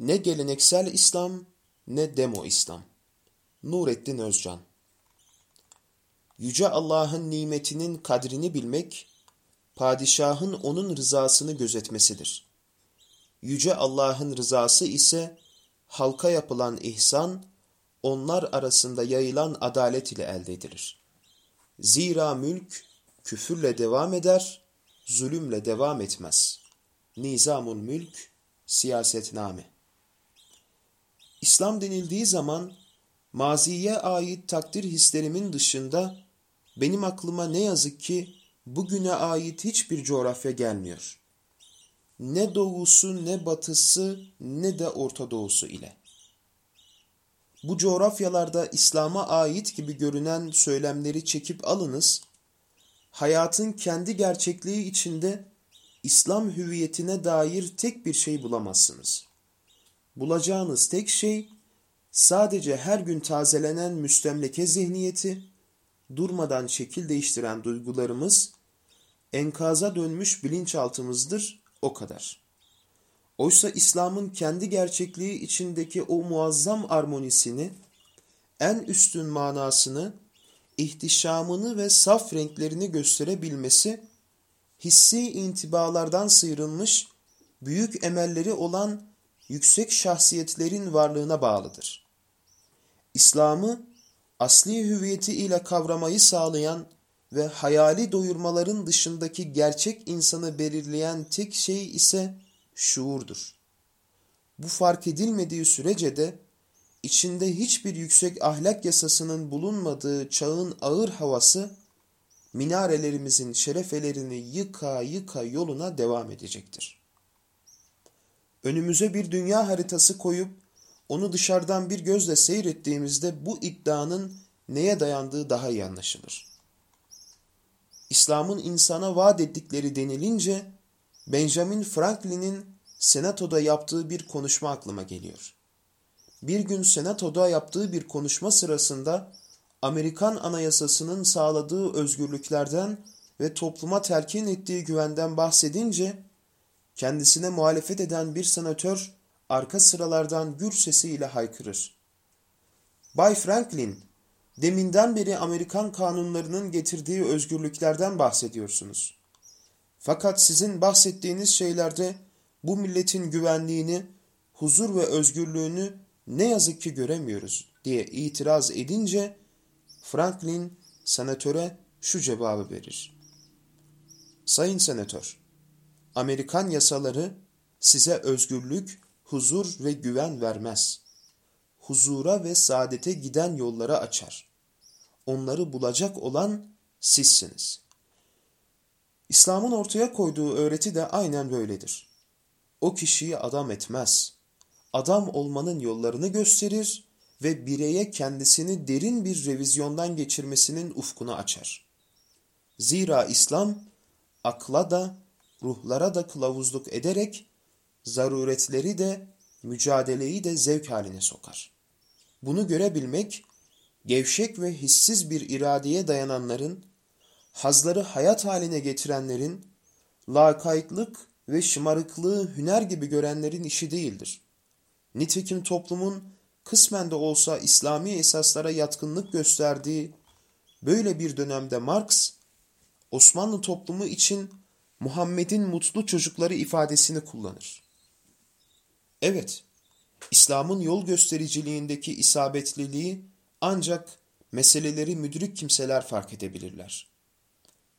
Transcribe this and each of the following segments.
Ne geleneksel İslam ne demo İslam. Nurettin Özcan Yüce Allah'ın nimetinin kadrini bilmek, padişahın onun rızasını gözetmesidir. Yüce Allah'ın rızası ise halka yapılan ihsan, onlar arasında yayılan adalet ile elde edilir. Zira mülk küfürle devam eder, zulümle devam etmez. Nizamul Mülk, Siyasetname İslam denildiği zaman maziye ait takdir hislerimin dışında benim aklıma ne yazık ki bugüne ait hiçbir coğrafya gelmiyor. Ne doğusu ne batısı ne de Orta Doğusu ile. Bu coğrafyalarda İslam'a ait gibi görünen söylemleri çekip alınız, hayatın kendi gerçekliği içinde İslam hüviyetine dair tek bir şey bulamazsınız. Bulacağınız tek şey sadece her gün tazelenen müstemleke zihniyeti, durmadan şekil değiştiren duygularımız, enkaza dönmüş bilinçaltımızdır o kadar. Oysa İslam'ın kendi gerçekliği içindeki o muazzam armonisini, en üstün manasını, ihtişamını ve saf renklerini gösterebilmesi, hissi intibalardan sıyrılmış, büyük emelleri olan yüksek şahsiyetlerin varlığına bağlıdır. İslam'ı asli hüviyeti ile kavramayı sağlayan ve hayali doyurmaların dışındaki gerçek insanı belirleyen tek şey ise şuurdur. Bu fark edilmediği sürece de içinde hiçbir yüksek ahlak yasasının bulunmadığı çağın ağır havası minarelerimizin şerefelerini yıka yıka yoluna devam edecektir. Önümüze bir dünya haritası koyup onu dışarıdan bir gözle seyrettiğimizde bu iddianın neye dayandığı daha iyi anlaşılır. İslam'ın insana vaat ettikleri denilince Benjamin Franklin'in senatoda yaptığı bir konuşma aklıma geliyor. Bir gün senatoda yaptığı bir konuşma sırasında Amerikan anayasasının sağladığı özgürlüklerden ve topluma telkin ettiği güvenden bahsedince kendisine muhalefet eden bir senatör arka sıralardan gür sesiyle haykırır. Bay Franklin, deminden beri Amerikan kanunlarının getirdiği özgürlüklerden bahsediyorsunuz. Fakat sizin bahsettiğiniz şeylerde bu milletin güvenliğini, huzur ve özgürlüğünü ne yazık ki göremiyoruz diye itiraz edince Franklin senatöre şu cevabı verir. Sayın senatör, Amerikan yasaları size özgürlük, huzur ve güven vermez. Huzura ve saadete giden yolları açar. Onları bulacak olan sizsiniz. İslam'ın ortaya koyduğu öğreti de aynen böyledir. O kişiyi adam etmez. Adam olmanın yollarını gösterir ve bireye kendisini derin bir revizyondan geçirmesinin ufkunu açar. Zira İslam akla da ruhlara da kılavuzluk ederek zaruretleri de mücadeleyi de zevk haline sokar. Bunu görebilmek, gevşek ve hissiz bir iradeye dayananların, hazları hayat haline getirenlerin, lakaytlık ve şımarıklığı hüner gibi görenlerin işi değildir. Nitekim toplumun kısmen de olsa İslami esaslara yatkınlık gösterdiği böyle bir dönemde Marx, Osmanlı toplumu için Muhammed'in mutlu çocukları ifadesini kullanır. Evet, İslam'ın yol göstericiliğindeki isabetliliği ancak meseleleri müdrik kimseler fark edebilirler.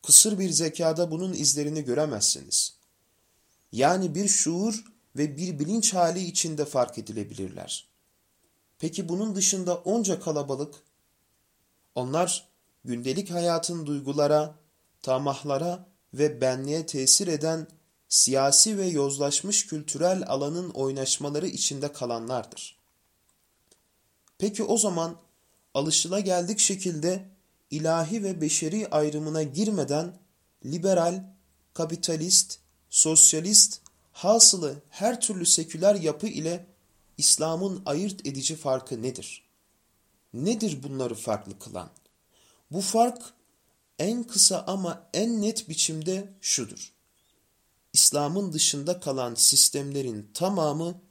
Kısır bir zekada bunun izlerini göremezsiniz. Yani bir şuur ve bir bilinç hali içinde fark edilebilirler. Peki bunun dışında onca kalabalık, onlar gündelik hayatın duygulara, tamahlara ve benliğe tesir eden siyasi ve yozlaşmış kültürel alanın oynaşmaları içinde kalanlardır. Peki o zaman alışılageldik şekilde ilahi ve beşeri ayrımına girmeden liberal, kapitalist, sosyalist, hasılı her türlü seküler yapı ile İslam'ın ayırt edici farkı nedir? Nedir bunları farklı kılan? Bu fark en kısa ama en net biçimde şudur. İslam'ın dışında kalan sistemlerin tamamı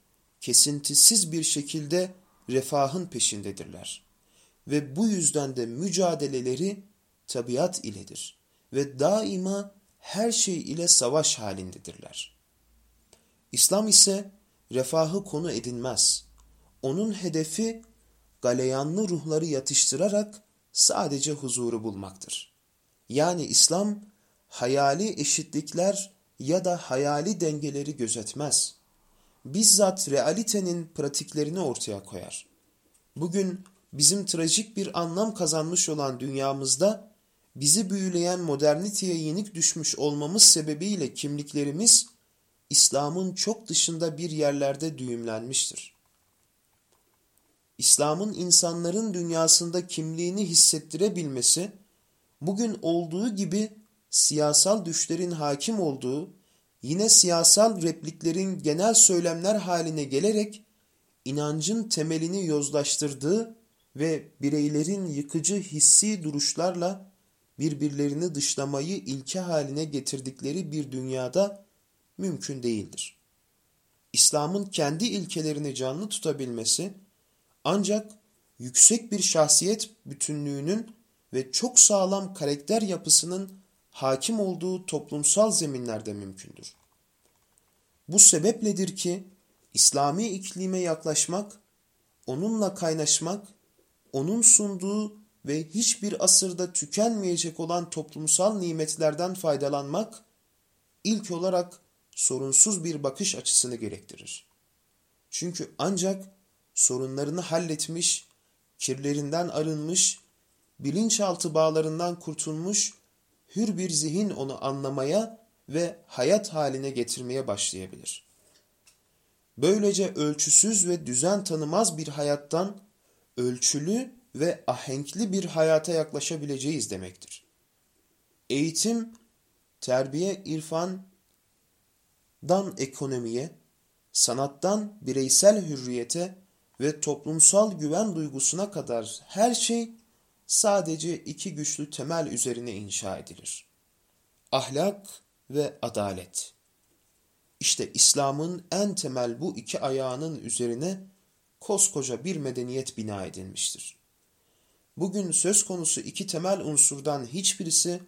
kesintisiz bir şekilde refahın peşindedirler. Ve bu yüzden de mücadeleleri tabiat iledir ve daima her şey ile savaş halindedirler. İslam ise refahı konu edinmez. Onun hedefi galeyanlı ruhları yatıştırarak sadece huzuru bulmaktır. Yani İslam hayali eşitlikler ya da hayali dengeleri gözetmez. Bizzat realitenin pratiklerini ortaya koyar. Bugün bizim trajik bir anlam kazanmış olan dünyamızda bizi büyüleyen moderniteye yenik düşmüş olmamız sebebiyle kimliklerimiz İslam'ın çok dışında bir yerlerde düğümlenmiştir. İslam'ın insanların dünyasında kimliğini hissettirebilmesi, bugün olduğu gibi siyasal düşlerin hakim olduğu, yine siyasal repliklerin genel söylemler haline gelerek inancın temelini yozlaştırdığı ve bireylerin yıkıcı hissi duruşlarla birbirlerini dışlamayı ilke haline getirdikleri bir dünyada mümkün değildir. İslam'ın kendi ilkelerini canlı tutabilmesi ancak yüksek bir şahsiyet bütünlüğünün ve çok sağlam karakter yapısının hakim olduğu toplumsal zeminlerde mümkündür. Bu sebepledir ki İslami iklime yaklaşmak, onunla kaynaşmak, onun sunduğu ve hiçbir asırda tükenmeyecek olan toplumsal nimetlerden faydalanmak, ilk olarak sorunsuz bir bakış açısını gerektirir. Çünkü ancak sorunlarını halletmiş, kirlerinden arınmış, bilinçaltı bağlarından kurtulmuş, hür bir zihin onu anlamaya ve hayat haline getirmeye başlayabilir. Böylece ölçüsüz ve düzen tanımaz bir hayattan ölçülü ve ahenkli bir hayata yaklaşabileceğiz demektir. Eğitim, terbiye, irfandan ekonomiye, sanattan bireysel hürriyete ve toplumsal güven duygusuna kadar her şey sadece iki güçlü temel üzerine inşa edilir. Ahlak ve adalet. İşte İslam'ın en temel bu iki ayağının üzerine koskoca bir medeniyet bina edilmiştir. Bugün söz konusu iki temel unsurdan hiçbirisi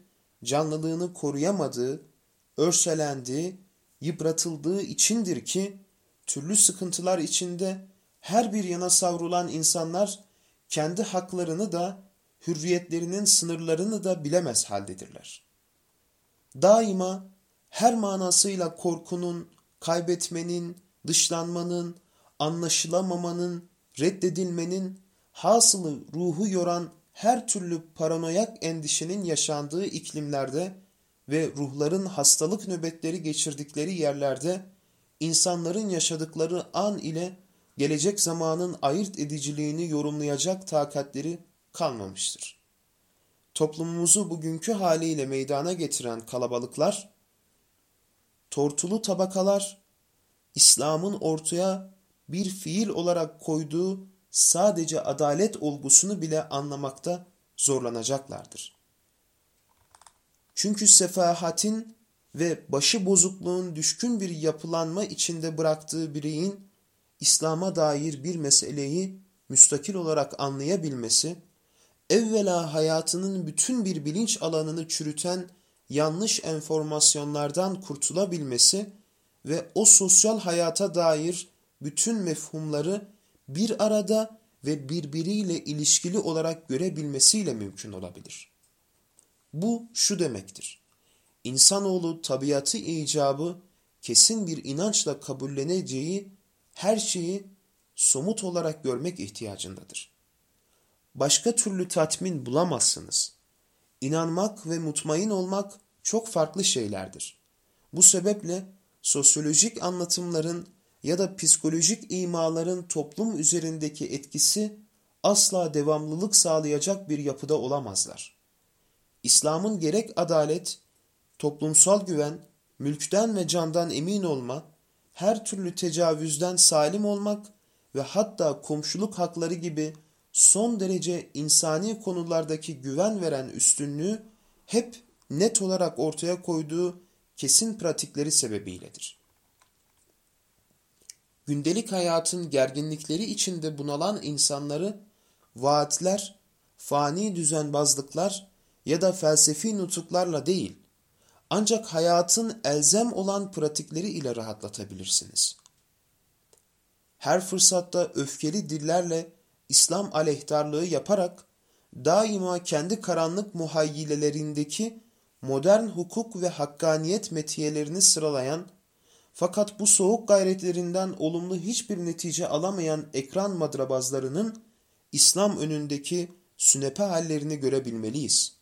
canlılığını koruyamadığı, örselendiği, yıpratıldığı içindir ki türlü sıkıntılar içinde her bir yana savrulan insanlar kendi haklarını da hürriyetlerinin sınırlarını da bilemez haldedirler. Daima her manasıyla korkunun, kaybetmenin, dışlanmanın, anlaşılamamanın, reddedilmenin, hasılı ruhu yoran her türlü paranoyak endişenin yaşandığı iklimlerde ve ruhların hastalık nöbetleri geçirdikleri yerlerde insanların yaşadıkları an ile gelecek zamanın ayırt ediciliğini yorumlayacak takatleri kalmamıştır. Toplumumuzu bugünkü haliyle meydana getiren kalabalıklar, tortulu tabakalar, İslam'ın ortaya bir fiil olarak koyduğu sadece adalet olgusunu bile anlamakta zorlanacaklardır. Çünkü sefahatin ve başı bozukluğun düşkün bir yapılanma içinde bıraktığı bireyin İslam'a dair bir meseleyi müstakil olarak anlayabilmesi, evvela hayatının bütün bir bilinç alanını çürüten yanlış enformasyonlardan kurtulabilmesi ve o sosyal hayata dair bütün mefhumları bir arada ve birbiriyle ilişkili olarak görebilmesiyle mümkün olabilir. Bu şu demektir. İnsanoğlu tabiatı icabı kesin bir inançla kabulleneceği her şeyi somut olarak görmek ihtiyacındadır. Başka türlü tatmin bulamazsınız. İnanmak ve mutmain olmak çok farklı şeylerdir. Bu sebeple sosyolojik anlatımların ya da psikolojik imaların toplum üzerindeki etkisi asla devamlılık sağlayacak bir yapıda olamazlar. İslam'ın gerek adalet, toplumsal güven, mülkten ve candan emin olma, her türlü tecavüzden salim olmak ve hatta komşuluk hakları gibi son derece insani konulardaki güven veren üstünlüğü hep net olarak ortaya koyduğu kesin pratikleri sebebiyledir. gündelik hayatın gerginlikleri içinde bunalan insanları vaatler, fani düzenbazlıklar ya da felsefi nutuklarla değil, ancak hayatın elzem olan pratikleri ile rahatlatabilirsiniz. Her fırsatta öfkeli dillerle İslam aleyhtarlığı yaparak daima kendi karanlık muhayyilelerindeki modern hukuk ve hakkaniyet metiyelerini sıralayan fakat bu soğuk gayretlerinden olumlu hiçbir netice alamayan ekran madrabazlarının İslam önündeki sünepe hallerini görebilmeliyiz.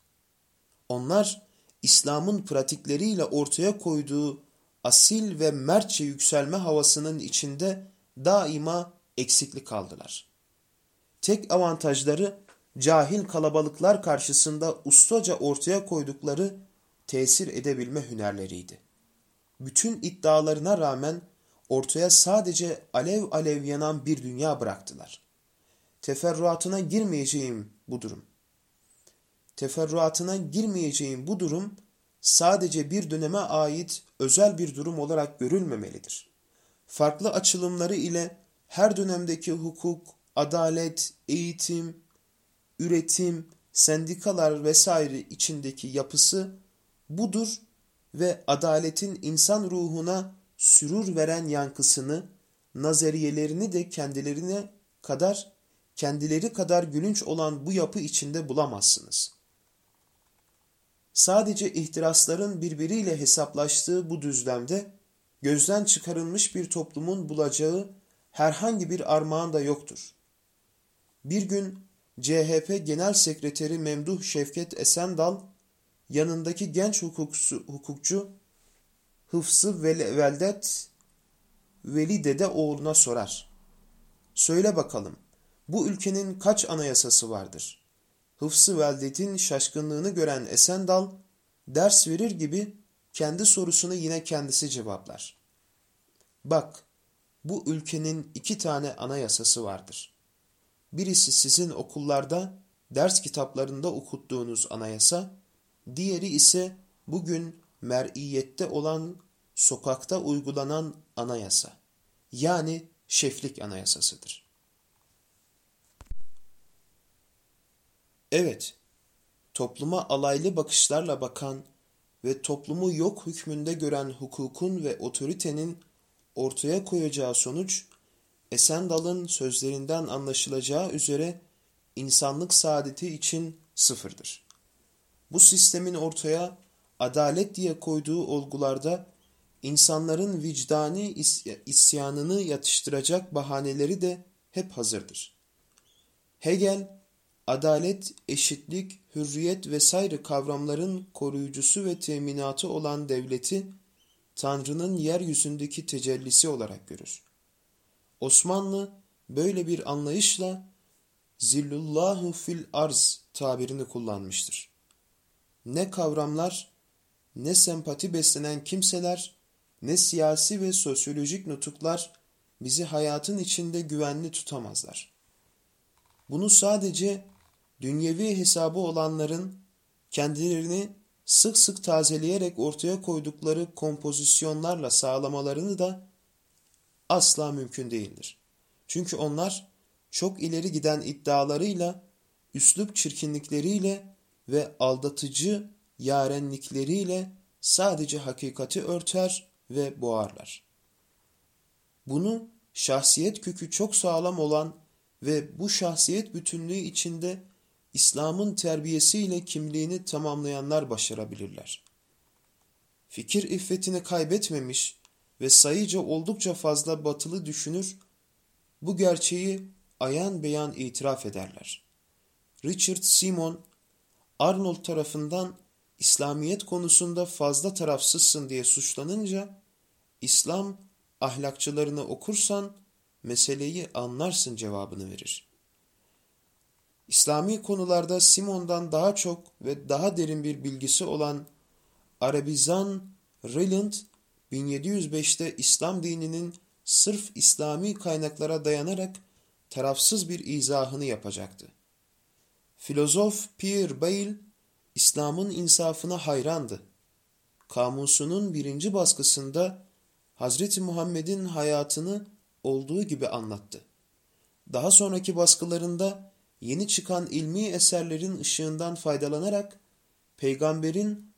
Onlar İslam'ın pratikleriyle ortaya koyduğu asil ve mertçe yükselme havasının içinde daima eksiklik kaldılar. Tek avantajları cahil kalabalıklar karşısında ustaca ortaya koydukları tesir edebilme hünerleriydi. Bütün iddialarına rağmen ortaya sadece alev alev yanan bir dünya bıraktılar. Teferruatına girmeyeceğim bu durum. Teferruatına girmeyeceğim bu durum sadece bir döneme ait özel bir durum olarak görülmemelidir. Farklı açılımları ile her dönemdeki hukuk, adalet, eğitim, üretim, sendikalar vesaire içindeki yapısı budur ve adaletin insan ruhuna sürur veren yankısını, nazariyelerini de kendilerine kadar, kendileri kadar gülünç olan bu yapı içinde bulamazsınız. Sadece ihtirasların birbiriyle hesaplaştığı bu düzlemde, gözden çıkarılmış bir toplumun bulacağı herhangi bir armağan da yoktur. Bir gün CHP Genel Sekreteri Memduh Şevket Esendal, yanındaki genç hukukçu, hukukçu Hıfzı Veldet Veli Dede oğluna sorar. Söyle bakalım, bu ülkenin kaç anayasası vardır? Hıfzı Veldet'in şaşkınlığını gören Esendal, ders verir gibi kendi sorusunu yine kendisi cevaplar. Bak, bu ülkenin iki tane anayasası vardır. Birisi sizin okullarda, ders kitaplarında okuttuğunuz anayasa, diğeri ise bugün mer'iyette olan sokakta uygulanan anayasa, yani şeflik anayasasıdır. Evet, topluma alaylı bakışlarla bakan ve toplumu yok hükmünde gören hukukun ve otoritenin ortaya koyacağı sonuç, Esendal'ın sözlerinden anlaşılacağı üzere insanlık saadeti için sıfırdır. Bu sistemin ortaya adalet diye koyduğu olgularda insanların vicdani isyanını yatıştıracak bahaneleri de hep hazırdır. Hegel, adalet, eşitlik, hürriyet vesaire kavramların koruyucusu ve teminatı olan devleti, Tanrı'nın yeryüzündeki tecellisi olarak görür. Osmanlı böyle bir anlayışla zillullahu fil arz tabirini kullanmıştır. Ne kavramlar, ne sempati beslenen kimseler, ne siyasi ve sosyolojik nutuklar bizi hayatın içinde güvenli tutamazlar. Bunu sadece dünyevi hesabı olanların kendilerini sık sık tazeleyerek ortaya koydukları kompozisyonlarla sağlamalarını da asla mümkün değildir. Çünkü onlar çok ileri giden iddialarıyla, üslup çirkinlikleriyle ve aldatıcı yarenlikleriyle sadece hakikati örter ve boğarlar. Bunu şahsiyet kökü çok sağlam olan ve bu şahsiyet bütünlüğü içinde İslam'ın terbiyesiyle kimliğini tamamlayanlar başarabilirler. Fikir iffetini kaybetmemiş ve sayıca oldukça fazla batılı düşünür, bu gerçeği ayan beyan itiraf ederler. Richard Simon, Arnold tarafından İslamiyet konusunda fazla tarafsızsın diye suçlanınca, İslam ahlakçılarını okursan meseleyi anlarsın cevabını verir. İslami konularda Simon'dan daha çok ve daha derin bir bilgisi olan Arabizan Rilland 1705'te İslam dininin sırf İslami kaynaklara dayanarak tarafsız bir izahını yapacaktı. Filozof Pierre Bayle İslam'ın insafına hayrandı. Kamusunun birinci baskısında Hazreti Muhammed'in hayatını olduğu gibi anlattı. Daha sonraki baskılarında yeni çıkan ilmi eserlerin ışığından faydalanarak peygamberin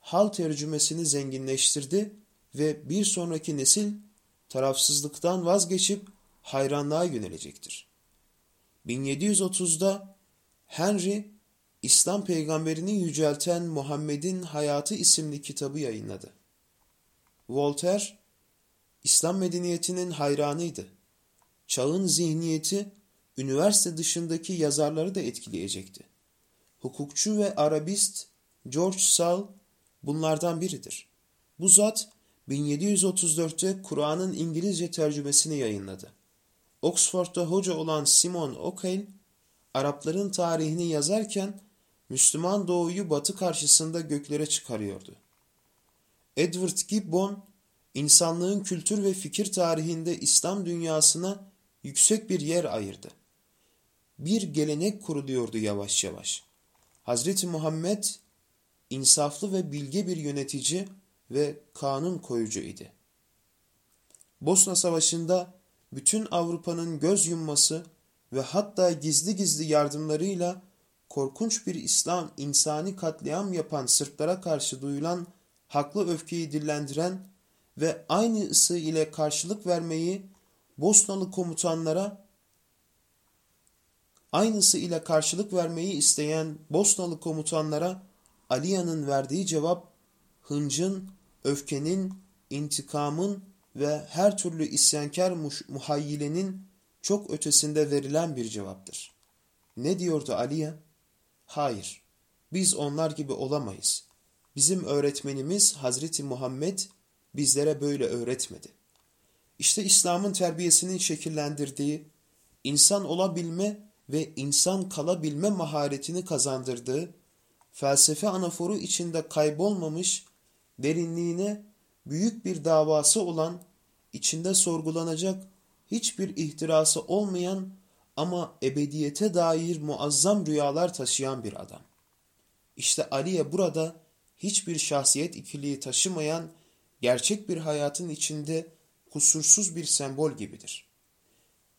hal tercümesini zenginleştirdi ve bir sonraki nesil tarafsızlıktan vazgeçip hayranlığa yönelecektir. 1730'da Henry, İslam peygamberini yücelten Muhammed'in Hayatı isimli kitabı yayınladı. Voltaire, İslam medeniyetinin hayranıydı. Çağın zihniyeti, üniversite dışındaki yazarları da etkileyecekti. Hukukçu ve Arabist George Sal bunlardan biridir. Bu zat 1734'te Kur'an'ın İngilizce tercümesini yayınladı. Oxford'da hoca olan Simon O'Kane, Arapların tarihini yazarken Müslüman doğuyu batı karşısında göklere çıkarıyordu. Edward Gibbon, insanlığın kültür ve fikir tarihinde İslam dünyasına yüksek bir yer ayırdı. Bir gelenek kuruluyordu yavaş yavaş. Hazreti Muhammed, insaflı ve bilge bir yönetici ve kanun koyucu idi. Bosna Savaşı'nda bütün Avrupa'nın göz yumması ve hatta gizli gizli yardımlarıyla korkunç bir İslam insani katliam yapan Sırplara karşı duyulan haklı öfkeyi dillendiren ve aynı ısı ile karşılık vermeyi Bosnalı komutanlara aynısı ile karşılık vermeyi isteyen Bosnalı komutanlara Aliya'nın verdiği cevap hıncın, öfkenin, intikamın ve her türlü isyankar muhayyilenin çok ötesinde verilen bir cevaptır. Ne diyordu Aliye? Hayır, biz onlar gibi olamayız. Bizim öğretmenimiz Hazreti Muhammed bizlere böyle öğretmedi. İşte İslam'ın terbiyesinin şekillendirdiği, insan olabilme ve insan kalabilme maharetini kazandırdığı, felsefe anaforu içinde kaybolmamış, derinliğine büyük bir davası olan, içinde sorgulanacak hiçbir ihtirası olmayan ama ebediyete dair muazzam rüyalar taşıyan bir adam. İşte Aliye burada hiçbir şahsiyet ikiliği taşımayan gerçek bir hayatın içinde kusursuz bir sembol gibidir.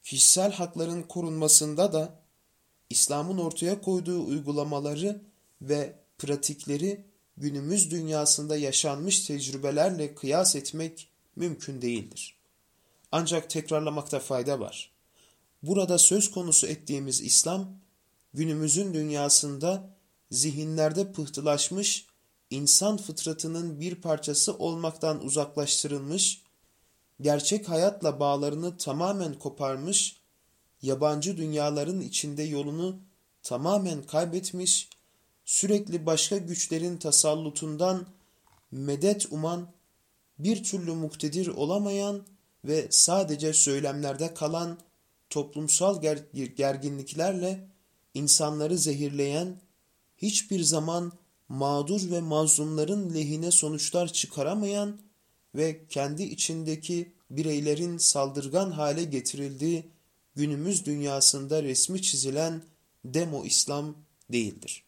Kişisel hakların korunmasında da İslam'ın ortaya koyduğu uygulamaları ve pratikleri günümüz dünyasında yaşanmış tecrübelerle kıyas etmek mümkün değildir. Ancak tekrarlamakta fayda var. Burada söz konusu ettiğimiz İslam, günümüzün dünyasında zihinlerde pıhtılaşmış, insan fıtratının bir parçası olmaktan uzaklaştırılmış, gerçek hayatla bağlarını tamamen koparmış, yabancı dünyaların içinde yolunu tamamen kaybetmiş, sürekli başka güçlerin tasallutundan medet uman, bir türlü muktedir olamayan ve sadece söylemlerde kalan toplumsal ger gerginliklerle insanları zehirleyen, hiçbir zaman mağdur ve mazlumların lehine sonuçlar çıkaramayan ve kendi içindeki bireylerin saldırgan hale getirildiği günümüz dünyasında resmi çizilen demo İslam değildir.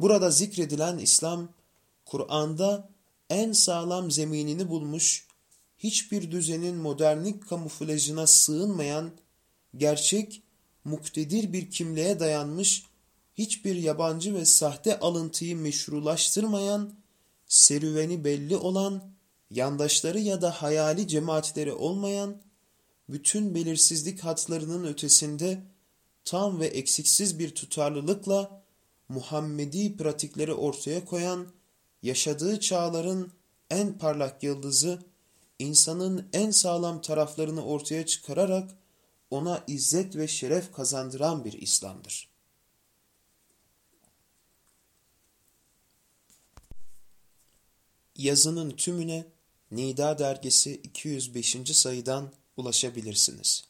Burada zikredilen İslam, Kur'an'da en sağlam zeminini bulmuş, hiçbir düzenin modernlik kamuflajına sığınmayan, gerçek, muktedir bir kimliğe dayanmış, hiçbir yabancı ve sahte alıntıyı meşrulaştırmayan, serüveni belli olan, yandaşları ya da hayali cemaatleri olmayan, bütün belirsizlik hatlarının ötesinde tam ve eksiksiz bir tutarlılıkla Muhammedi pratikleri ortaya koyan, yaşadığı çağların en parlak yıldızı, insanın en sağlam taraflarını ortaya çıkararak ona izzet ve şeref kazandıran bir İslam'dır. Yazının tümüne Nida dergisi 205. sayıdan ulaşabilirsiniz.